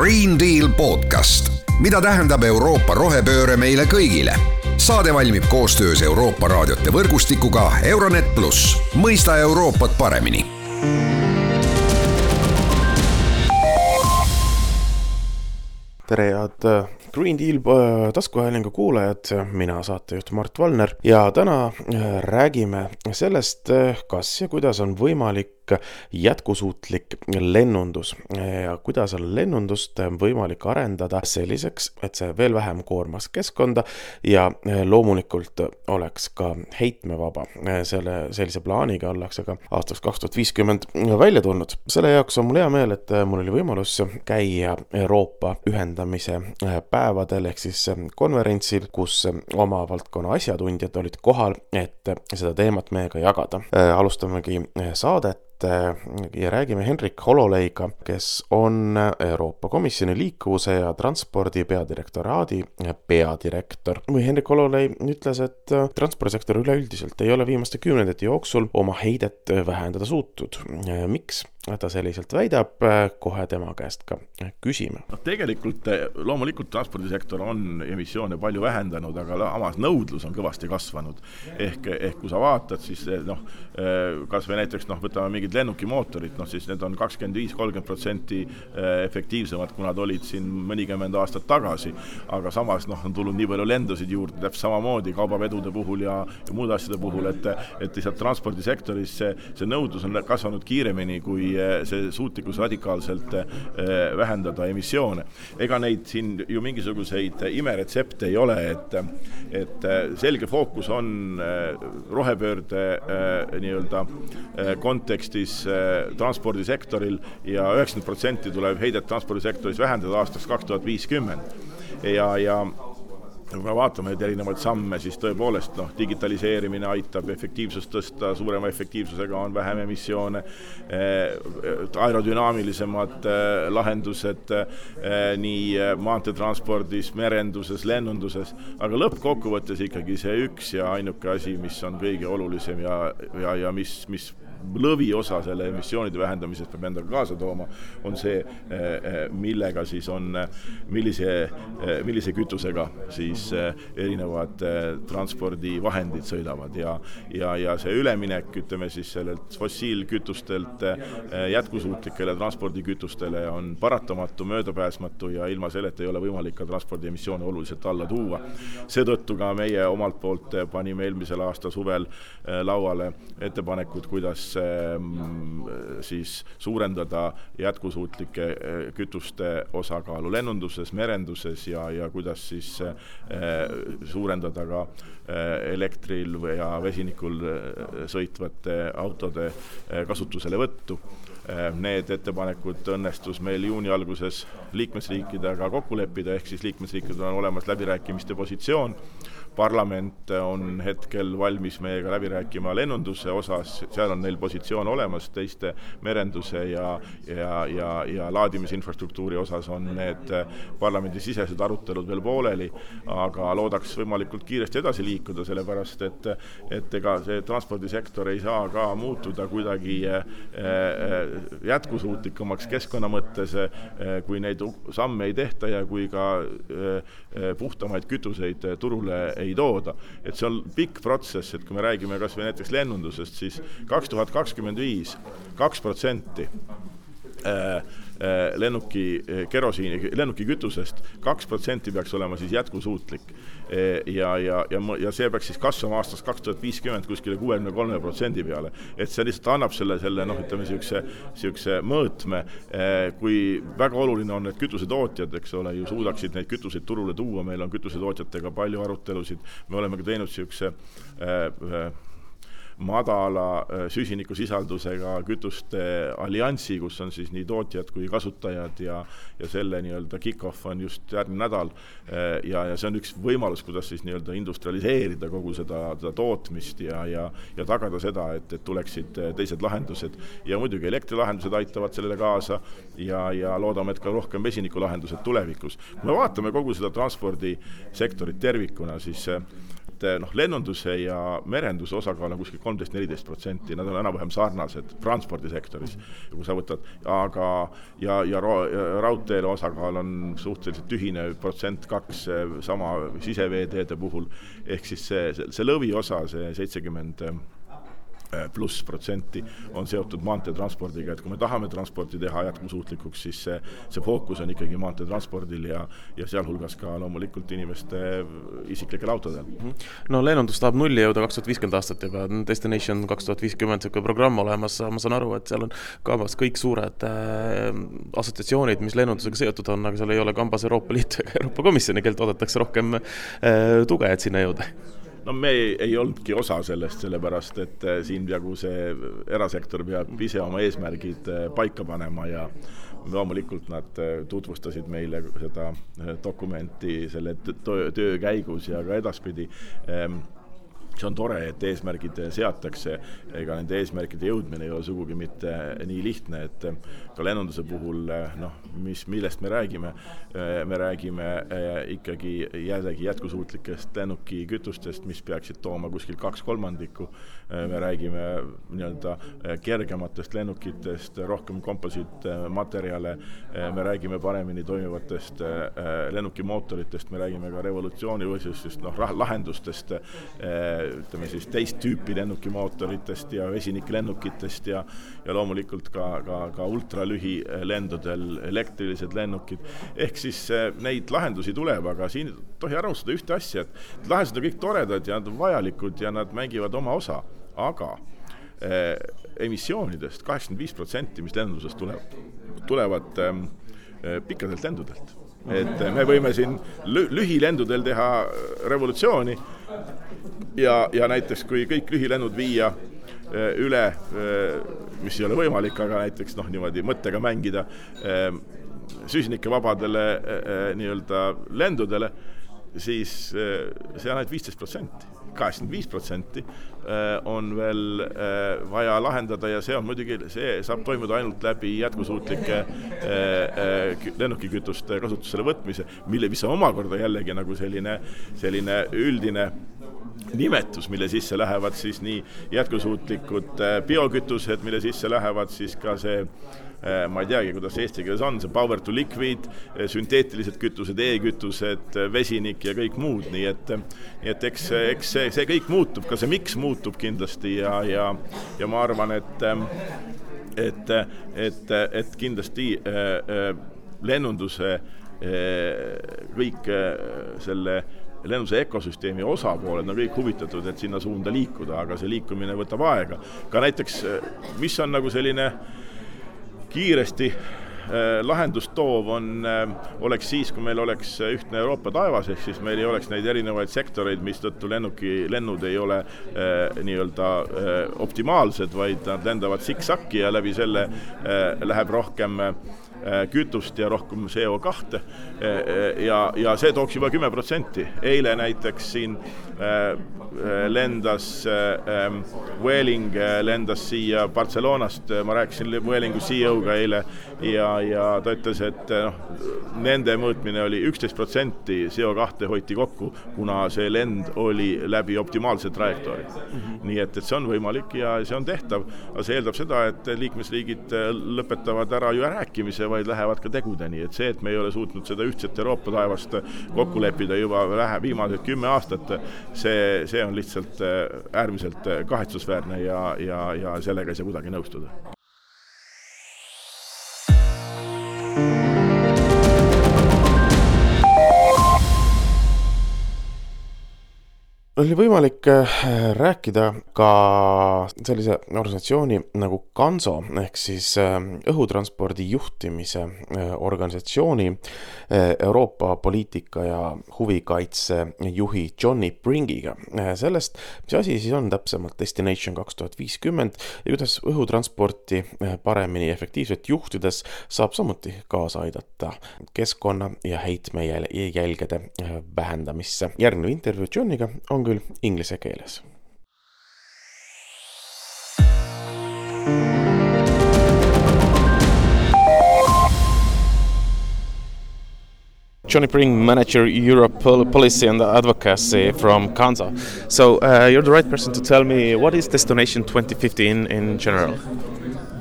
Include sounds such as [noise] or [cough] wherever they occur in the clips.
Green Deal podcast, mida tähendab Euroopa rohepööre meile kõigile. saade valmib koostöös Euroopa raadiote võrgustikuga Euronet pluss, mõista Euroopat paremini. Tere, head äh, Green Deal äh, taskuhäälingu kuulajad, mina saatejuht Mart Valner. Ja täna äh, räägime sellest, kas ja kuidas on võimalik jätkusuutlik lennundus ja kuidas on lennundust võimalik arendada selliseks, et see veel vähem koormas keskkonda ja loomulikult oleks ka heitmevaba. selle, sellise plaaniga ollakse ka aastaks kaks tuhat viiskümmend välja tulnud. selle jaoks on mul hea meel, et mul oli võimalus käia Euroopa ühendamise päevadel ehk siis konverentsil, kus oma valdkonna asjatundjad olid kohal, et seda teemat meiega jagada. alustamegi saadet ja räägime Henrik Hololeiga, kes on Euroopa Komisjoni liikuvuse ja transpordi peadirektoraadi peadirektor. või Henrik Hololei ütles, et transpordisektor üleüldiselt ei ole viimaste kümnendite jooksul oma heidet vähendada suutnud. miks? Ta selliselt väidab, kohe tema käest ka küsime. noh, tegelikult eh, loomulikult transpordisektor on emissioone palju vähendanud, aga samas nõudlus on kõvasti kasvanud. ehk, ehk kui sa vaatad, siis eh, noh, eh, kas või näiteks noh, võtame mingid lennukimootorid, noh siis need on kakskümmend viis, kolmkümmend protsenti efektiivsemad, kui nad olid siin mõnikümmend aastat tagasi. aga samas noh, on tulnud nii palju lendusid juurde, täpselt samamoodi kaubavedude puhul ja, ja muude asjade puhul, et et lihtsalt transpordisektoris see, see nõudlus on kasvanud kiiremini kui kui see suutlikkus radikaalselt eh, vähendada emissioone. ega neid siin ju mingisuguseid imeretsepte ei ole, et, et selge fookus on rohepöörde nii-öelda kontekstis transpordisektoril ja üheksakümmend protsenti tuleb heidet transpordisektoris vähendada aastaks kaks tuhat viiskümmend ja, ja kui me vaatame neid erinevaid samme, siis tõepoolest noh, digitaliseerimine aitab efektiivsust tõsta, suurema efektiivsusega on vähem emissioone eh,, aerodünaamilisemad eh, lahendused eh, nii maanteetranspordis, merenduses, lennunduses, aga lõppkokkuvõttes ikkagi see üks ja ainuke asi, mis on kõige olulisem ja, ja, ja mis, mis lõviosa selle emissioonide vähendamisest peab endaga kaasa tooma, on see, eh, eh, millega siis on, millise, eh, millise kütusega siis erinevad transpordivahendid sõidavad ja, ja, ja see üleminek, ütleme siis sellelt fossiilkütustelt jätkusuutlikele transpordikütustele on paratamatu, möödapääsmatu ja ilma selleta ei ole võimalik ka transpordi emissioone oluliselt alla tuua. seetõttu ka meie omalt poolt panime eelmisel aasta suvel lauale ettepanekud, kuidas siis suurendada jätkusuutlike eh, kütuste osakaalu lennunduses, merenduses ja, ja kuidas siis eh, suurendada ka eh, elektril ja vesinikul sõitvate autode kasutuselevõttu. Need ettepanekud õnnestus meil juuni alguses liikmesriikidega kokku leppida, ehk siis liikmesriikidel on olemas läbirääkimiste positsioon parlament on hetkel valmis meiega läbi rääkima lennunduse osas, seal on neil positsioon olemas, teiste merenduse ja, ja, ja, ja laadimisinfrastruktuuri osas on need parlamendisisesed arutelud veel pooleli, aga loodaks võimalikult kiiresti edasi liikuda, sellepärast et, et ega see transpordisektor ei saa ka muutuda kuidagi äh, äh, jätkusuutlikumaks keskkonna mõttes, äh, kui neid samme ei tehta ja kui ka puhtamaid kütuseid turule ei tooda. et see on pikk protsess, et kui me räägime kas või näiteks lennundusest, siis kaks tuhat kakskümmend viis, kaks protsenti äh, lennuki äh, kerosiini, lennukikütusest, kaks protsenti peaks olema siis jätkusuutlik. Ja, ja, ja, ja see peaks siis kasvama aastast kaks tuhat viiskümmend kuskile kuuekümne kolme protsendi peale. et see lihtsalt annab selle, selle noh, ütleme niisuguse, niisuguse mõõtme, kui väga oluline on, et kütusetootjad, eks ole, ju suudaksid neid kütuseid turule tuua, meil on kütusetootjatega palju arutelusid, me oleme ka teinud niisuguse äh, madala äh, süsinikusisaldusega kütuste alliansi, kus on siis nii tootjad kui kasutajad ja, ja selle nii-öelda kick-off on just järgmine nädal. Äh, ja, ja see on üks võimalus, kuidas siis nii-öelda industrialiseerida kogu seda, seda tootmist ja, ja, ja tagada seda, et, et tuleksid äh, teised lahendused. ja muidugi elektrilahendused aitavad sellele kaasa ja, ja loodame, et ka rohkem vesinikulahendused tulevikus. kui me vaatame kogu seda transpordisektorit tervikuna, siis et noh, lennunduse ja merenduse osakaal on kuskil kolmteist, neliteist protsenti, nad on enam-vähem sarnased transpordisektoris, kui sa võtad, aga ja, ja raudteele osakaal on suhteliselt ühine, protsent kaks sama siseveeteede puhul, ehk siis see, see, see lõviosa, see seitsekümmend 70 Äh, pluss protsenti on seotud maanteetranspordiga, et kui me tahame transporti teha jätkusuutlikuks, siis see, see fookus on ikkagi maanteetranspordil ja, ja sealhulgas ka loomulikult inimeste isiklikel autodel. No lennundus tahab nulli jõuda kaks tuhat viiskümmend aastat juba, Destination kaks tuhat viiskümmend, niisugune programm olemas, ma saan aru, et seal on kavas kõik suured äh, assotsiatsioonid, mis lennundusega seotud on, aga seal ei ole kambas Euroopa Liitu ega Euroopa Komisjoni, kellelt oodatakse rohkem äh, tuge, et sinna jõuda no me ei, ei olnudki osa sellest, sellepärast et äh, siin peaaegu see erasektor peab ise oma eesmärgid äh, paika panema ja loomulikult nad äh, tutvustasid meile seda dokumenti selle töö käigus ja ka edaspidi ähm, see on tore, et eesmärgid seatakse, ega nende eesmärkide jõudmine ei ole sugugi mitte nii lihtne, et ka lennunduse puhul noh, mis, millest me räägime, me räägime eh, ikkagi jällegi jätkusuutlikest lennukikütustest, mis peaksid tooma kuskil kaks kolmandikku, eh, me räägime nii-öelda eh, kergematest lennukitest, rohkem komposiitmaterjale, me räägime paremini toimivatest lennukimootoritest, me räägime ka revolutsiooni või siis noh, lahendustest ütleme siis teist tüüpi lennukimootoritest ja vesiniklennukitest ja ja loomulikult ka, ka, ka ultralühilendudel elektrilised lennukid, ehk siis eh, neid lahendusi tuleb, aga siin ei tohi ära unustada ühte asja, et lahendused on kõik toredad ja nad on vajalikud ja nad mängivad oma osa, aga eh, emissioonidest kaheksakümmend viis protsenti, mis lennundusest tuleb, tulevad eh, pikkadelt lendudelt. Et me võime siin lühilendudel teha revolutsiooni ja, ja näiteks kui kõik lühilennud viia eh, üle, eh, mis ei ole võimalik, aga näiteks noh, niimoodi mõttega mängida eh, süsinikevabadele nii-öelda lendudele, siis see on ainult viisteist protsenti kaheksakümmend viis protsenti äh, on veel äh, vaja lahendada ja see on muidugi, see saab toimuda ainult läbi jätkusuutlike äh, lennukikütuste kasutusele võtmise, mille, mis on omakorda jällegi nagu selline, selline üldine nimetus, mille sisse lähevad siis nii jätkusuutlikud biokütused, mille sisse lähevad siis ka see Äh, ma ei teagi, kuidas eesti keeles on, see power to liquid, äh, sünteetilised kütused e, e-kütused, äh, vesinik ja kõik muud, nii et nii et eks, eks see, see kõik muutub, ka see miks muutub kindlasti ja, ja ja ma arvan, et et, et, et kindlasti lennunduse kõik selle lennunduse ökosüsteemi osapooled on kõik huvitatud, et sinna suunda liikuda, aga see liikumine võtab aega. ka näiteks, mis on nagu selline kiiresti äh, lahendust toov on, äh, oleks siis, kui meil oleks ühtne Euroopa taevas, ehk siis meil ei oleks neid erinevaid sektoreid, mistõttu lennuki, lennud ei ole äh, nii-öelda äh, optimaalsed, vaid nad lendavad siksakki ja läbi selle äh, läheb rohkem äh, kütust ja rohkem CO kahte ja, ja see tooks juba kümme protsenti. eile näiteks siin lendas ähm, Vueling lendas siia Barcelonast, ma rääkisin Vuelingu CEO-ga eile ja, ja ta ütles, et noh, nende mõõtmine oli üksteist protsenti CO kahte hoiti kokku, kuna see lend oli läbi optimaalse trajektoori mm. -hmm. nii et, et see on võimalik ja see on tehtav, aga see eeldab seda, et liikmesriigid lõpetavad ära ju rääkimise vaid lähevad ka tegudeni, et see, et me ei ole suutnud seda ühtset Euroopa taevast kokku leppida juba vähe, viimased kümme aastat, see, see on lihtsalt äh, äärmiselt äh, kahetsusväärne ja, ja, ja sellega ei saa kuidagi nõustuda. Oli võimalik äh, rääkida ka sellise organisatsiooni nagu Kanso ehk siis äh, õhutranspordi juhtimise äh, organisatsiooni Euroopa poliitika ja huvikaitse juhi Johnny Pringiga. sellest, mis asi siis on täpsemalt Destination kaks tuhat viiskümmend ja kuidas õhutransporti paremini ja efektiivselt juhtides saab samuti kaasa aidata keskkonna ja heitmejälgede vähendamisse. järgnev intervjuu Johniga on küll inglise keeles. Johnny Pring, Manager Europe Policy and Advocacy from Kansa. So uh, you're the right person to tell me what is Destination 2050 in, in general?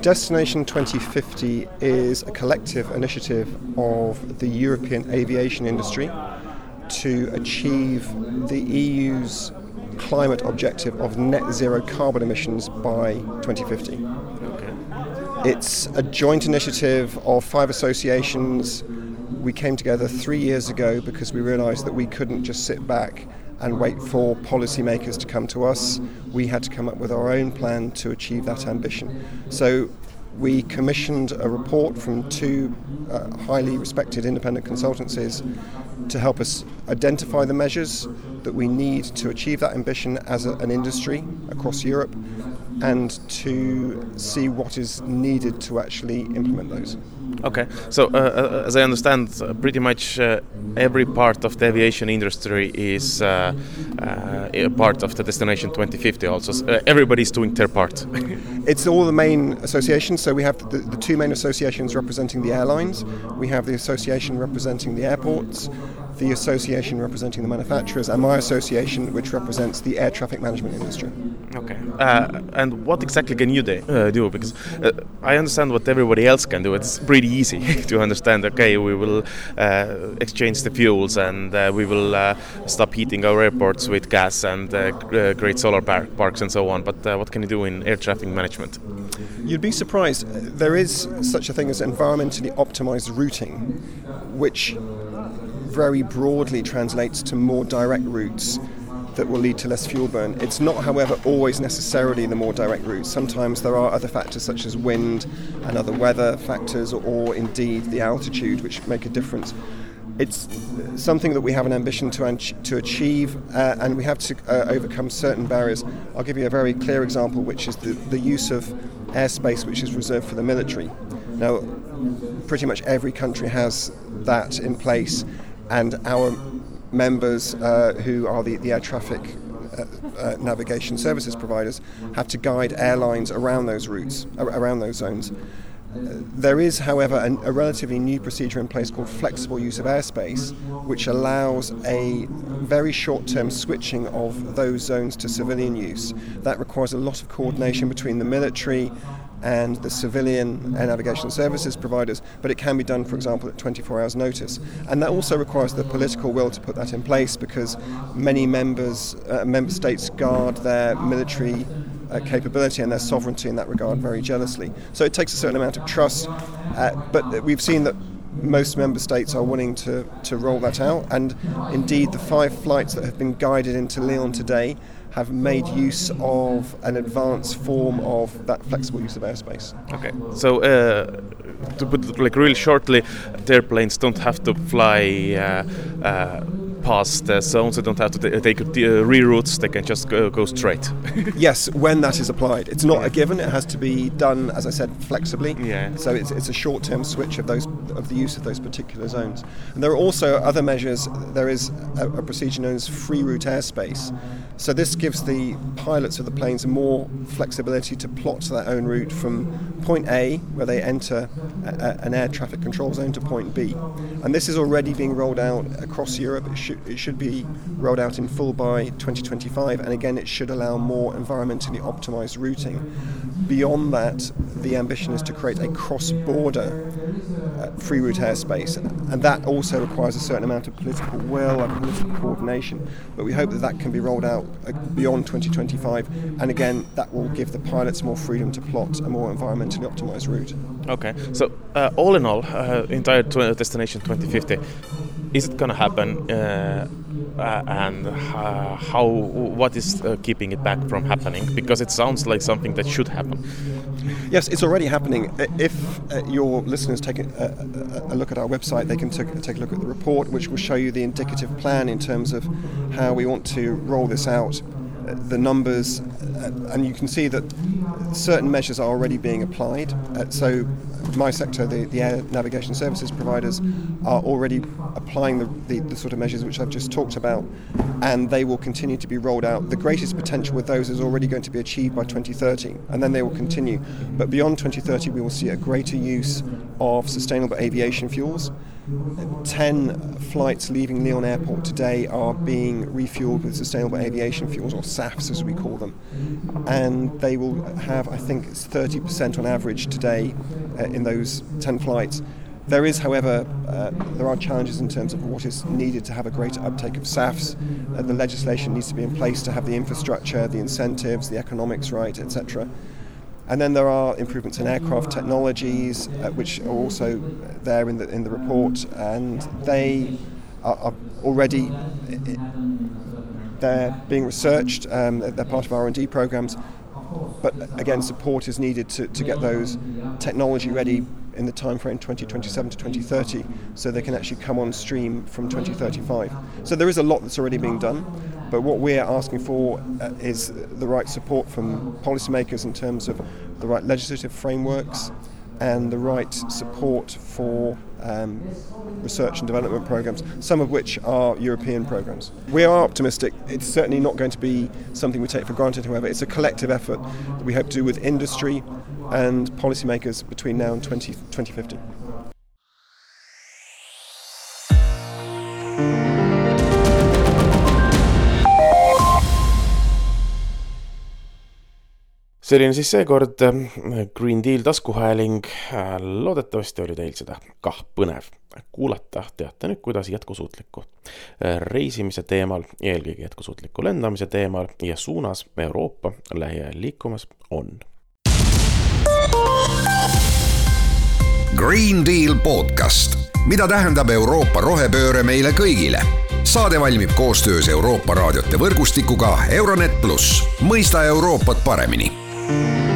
Destination 2050 is a collective initiative of the European aviation industry to achieve the EU's climate objective of net zero carbon emissions by 2050. Okay. It's a joint initiative of five associations. We came together three years ago because we realised that we couldn't just sit back and wait for policymakers to come to us. We had to come up with our own plan to achieve that ambition. So we commissioned a report from two uh, highly respected independent consultancies to help us identify the measures that we need to achieve that ambition as a, an industry across Europe and to see what is needed to actually implement those. Okay, so uh, uh, as I understand, uh, pretty much uh, every part of the aviation industry is uh, uh, a part of the Destination 2050. Also, everybody's doing their part. [laughs] it's all the main associations. So we have the, the, two main associations representing the airlines. We have the association representing the airports, the association representing the manufacturers, and my association, which represents the air traffic management industry. Okay. Uh, and what exactly can you do? Uh, do? Because uh, I understand what everybody else can do. It's pretty easy [laughs] to understand. Okay, we will uh, exchange the fuels and uh, we will uh, stop heating our airports with gas and create solar par- parks and so on. But what can you do in air traffic management? You'd be surprised. There is such a thing as environmentally optimized routing, which very broadly translates to more direct routes that will lead to less fuel burn. It's not, however, always necessarily the more direct routes. Sometimes there are other factors such as wind and other weather factors, or indeed the altitude, which make a difference. It's something that we have an ambition to, to achieve, uh, and we have to uh, overcome certain barriers. I'll give you a very clear example, which is the, the use of airspace which is reserved for the military. Now, pretty much every country has that in place, and our members uh, who are the, the air traffic uh, uh, navigation services providers have to guide airlines around those routes, around those zones. There is, however, an, a relatively new procedure in place called flexible use of airspace, which allows a very short term switching of those zones to civilian use. That requires a lot of coordination between the military and the civilian air navigation services providers, but it can be done, for example, at 24 hours' notice. And that also requires the political will to put that in place because many members, uh, member states guard their military uh, capability and their sovereignty in that regard very jealously. So it takes a certain amount of trust, uh, but we've seen that most member states are willing to, to roll that out. And indeed, the five flights that have been guided into Lyon today have made use of an advanced form of that flexible use of airspace. Okay, so uh, to put it like really shortly, the airplanes don't have to fly. Uh, uh, past the zones. They don't have to take uh, reroutes. They can just go, go straight. [laughs] yes, when that is applied, it's not a given. It has to be done, as I said, flexibly. Yeah. So it's, it's a short-term switch of those of the use of those particular zones. And there are also other measures. There is a, a procedure known as free route airspace. So this gives the pilots of the planes more flexibility to plot their own route from point A, where they enter a, a, an air traffic control zone, to point B. And this is already being rolled out across Europe. It should, it should be rolled out in full by 2025, and again, it should allow more environmentally optimized routing. Beyond that, the ambition is to create a cross border uh, free route airspace, and that also requires a certain amount of political will and political coordination. But we hope that that can be rolled out uh, beyond 2025, and again, that will give the pilots more freedom to plot a more environmentally optimized route. Okay, so uh, all in all, uh, entire tw- destination 2050 is it going to happen uh, uh, and uh, how what is uh, keeping it back from happening? Because it sounds like something that should happen yes it's already happening. If uh, your listeners take a, a, a, look at our website they can take, take a look at the report which will show you the indicative plan in terms of how we want to roll this out. uh, the numbers uh, and you can see that certain measures are already being applied uh, so my sector, the, the air navigation services providers, are already applying the, the, the, sort of measures which I've just talked about, and they will continue to be rolled out. The greatest potential with those is already going to be achieved by 2030, and then they will continue. But beyond 2030, we will see a greater use of sustainable aviation fuels 10 flights leaving Lyon Airport today are being refueled with sustainable aviation fuels, or SAFs as we call them. And they will have, I think, it's 30% on average today uh, in those 10 flights. There is, however, uh, there are challenges in terms of what is needed to have a greater uptake of SAFs. Uh, the legislation needs to be in place to have the infrastructure, the incentives, the economics right, etc. And then there are improvements in aircraft technologies, uh, which are also there in the in the report, and they are, are already they're being researched. Um, they're part of R and D programs, but again, support is needed to, to get those technology ready in the time frame 2027 to 2030 so they can actually come on stream from 2035 so there is a lot that's already being done but what we're asking for uh, is the right support from policymakers in terms of the right legislative frameworks and the right support for um, research and development programs, some of which are European programs. We are optimistic. It's certainly not going to be something we take for granted, however. It's a collective effort that we hope to do with industry and policymakers between now and 20, 2050. Selline siis seekord Green Deal taskuhääling. loodetavasti oli teil seda kah põnev kuulata. teate nüüd, kuidas jätkusuutliku reisimise teemal, eelkõige jätkusuutliku lendamise teemal ja suunas Euroopa lähiajal liikumas on. Green Deal podcast, mida tähendab Euroopa rohepööre meile kõigile saade valmib koostöös Euroopa raadiote võrgustikuga Euronet pluss, mõista Euroopat paremini you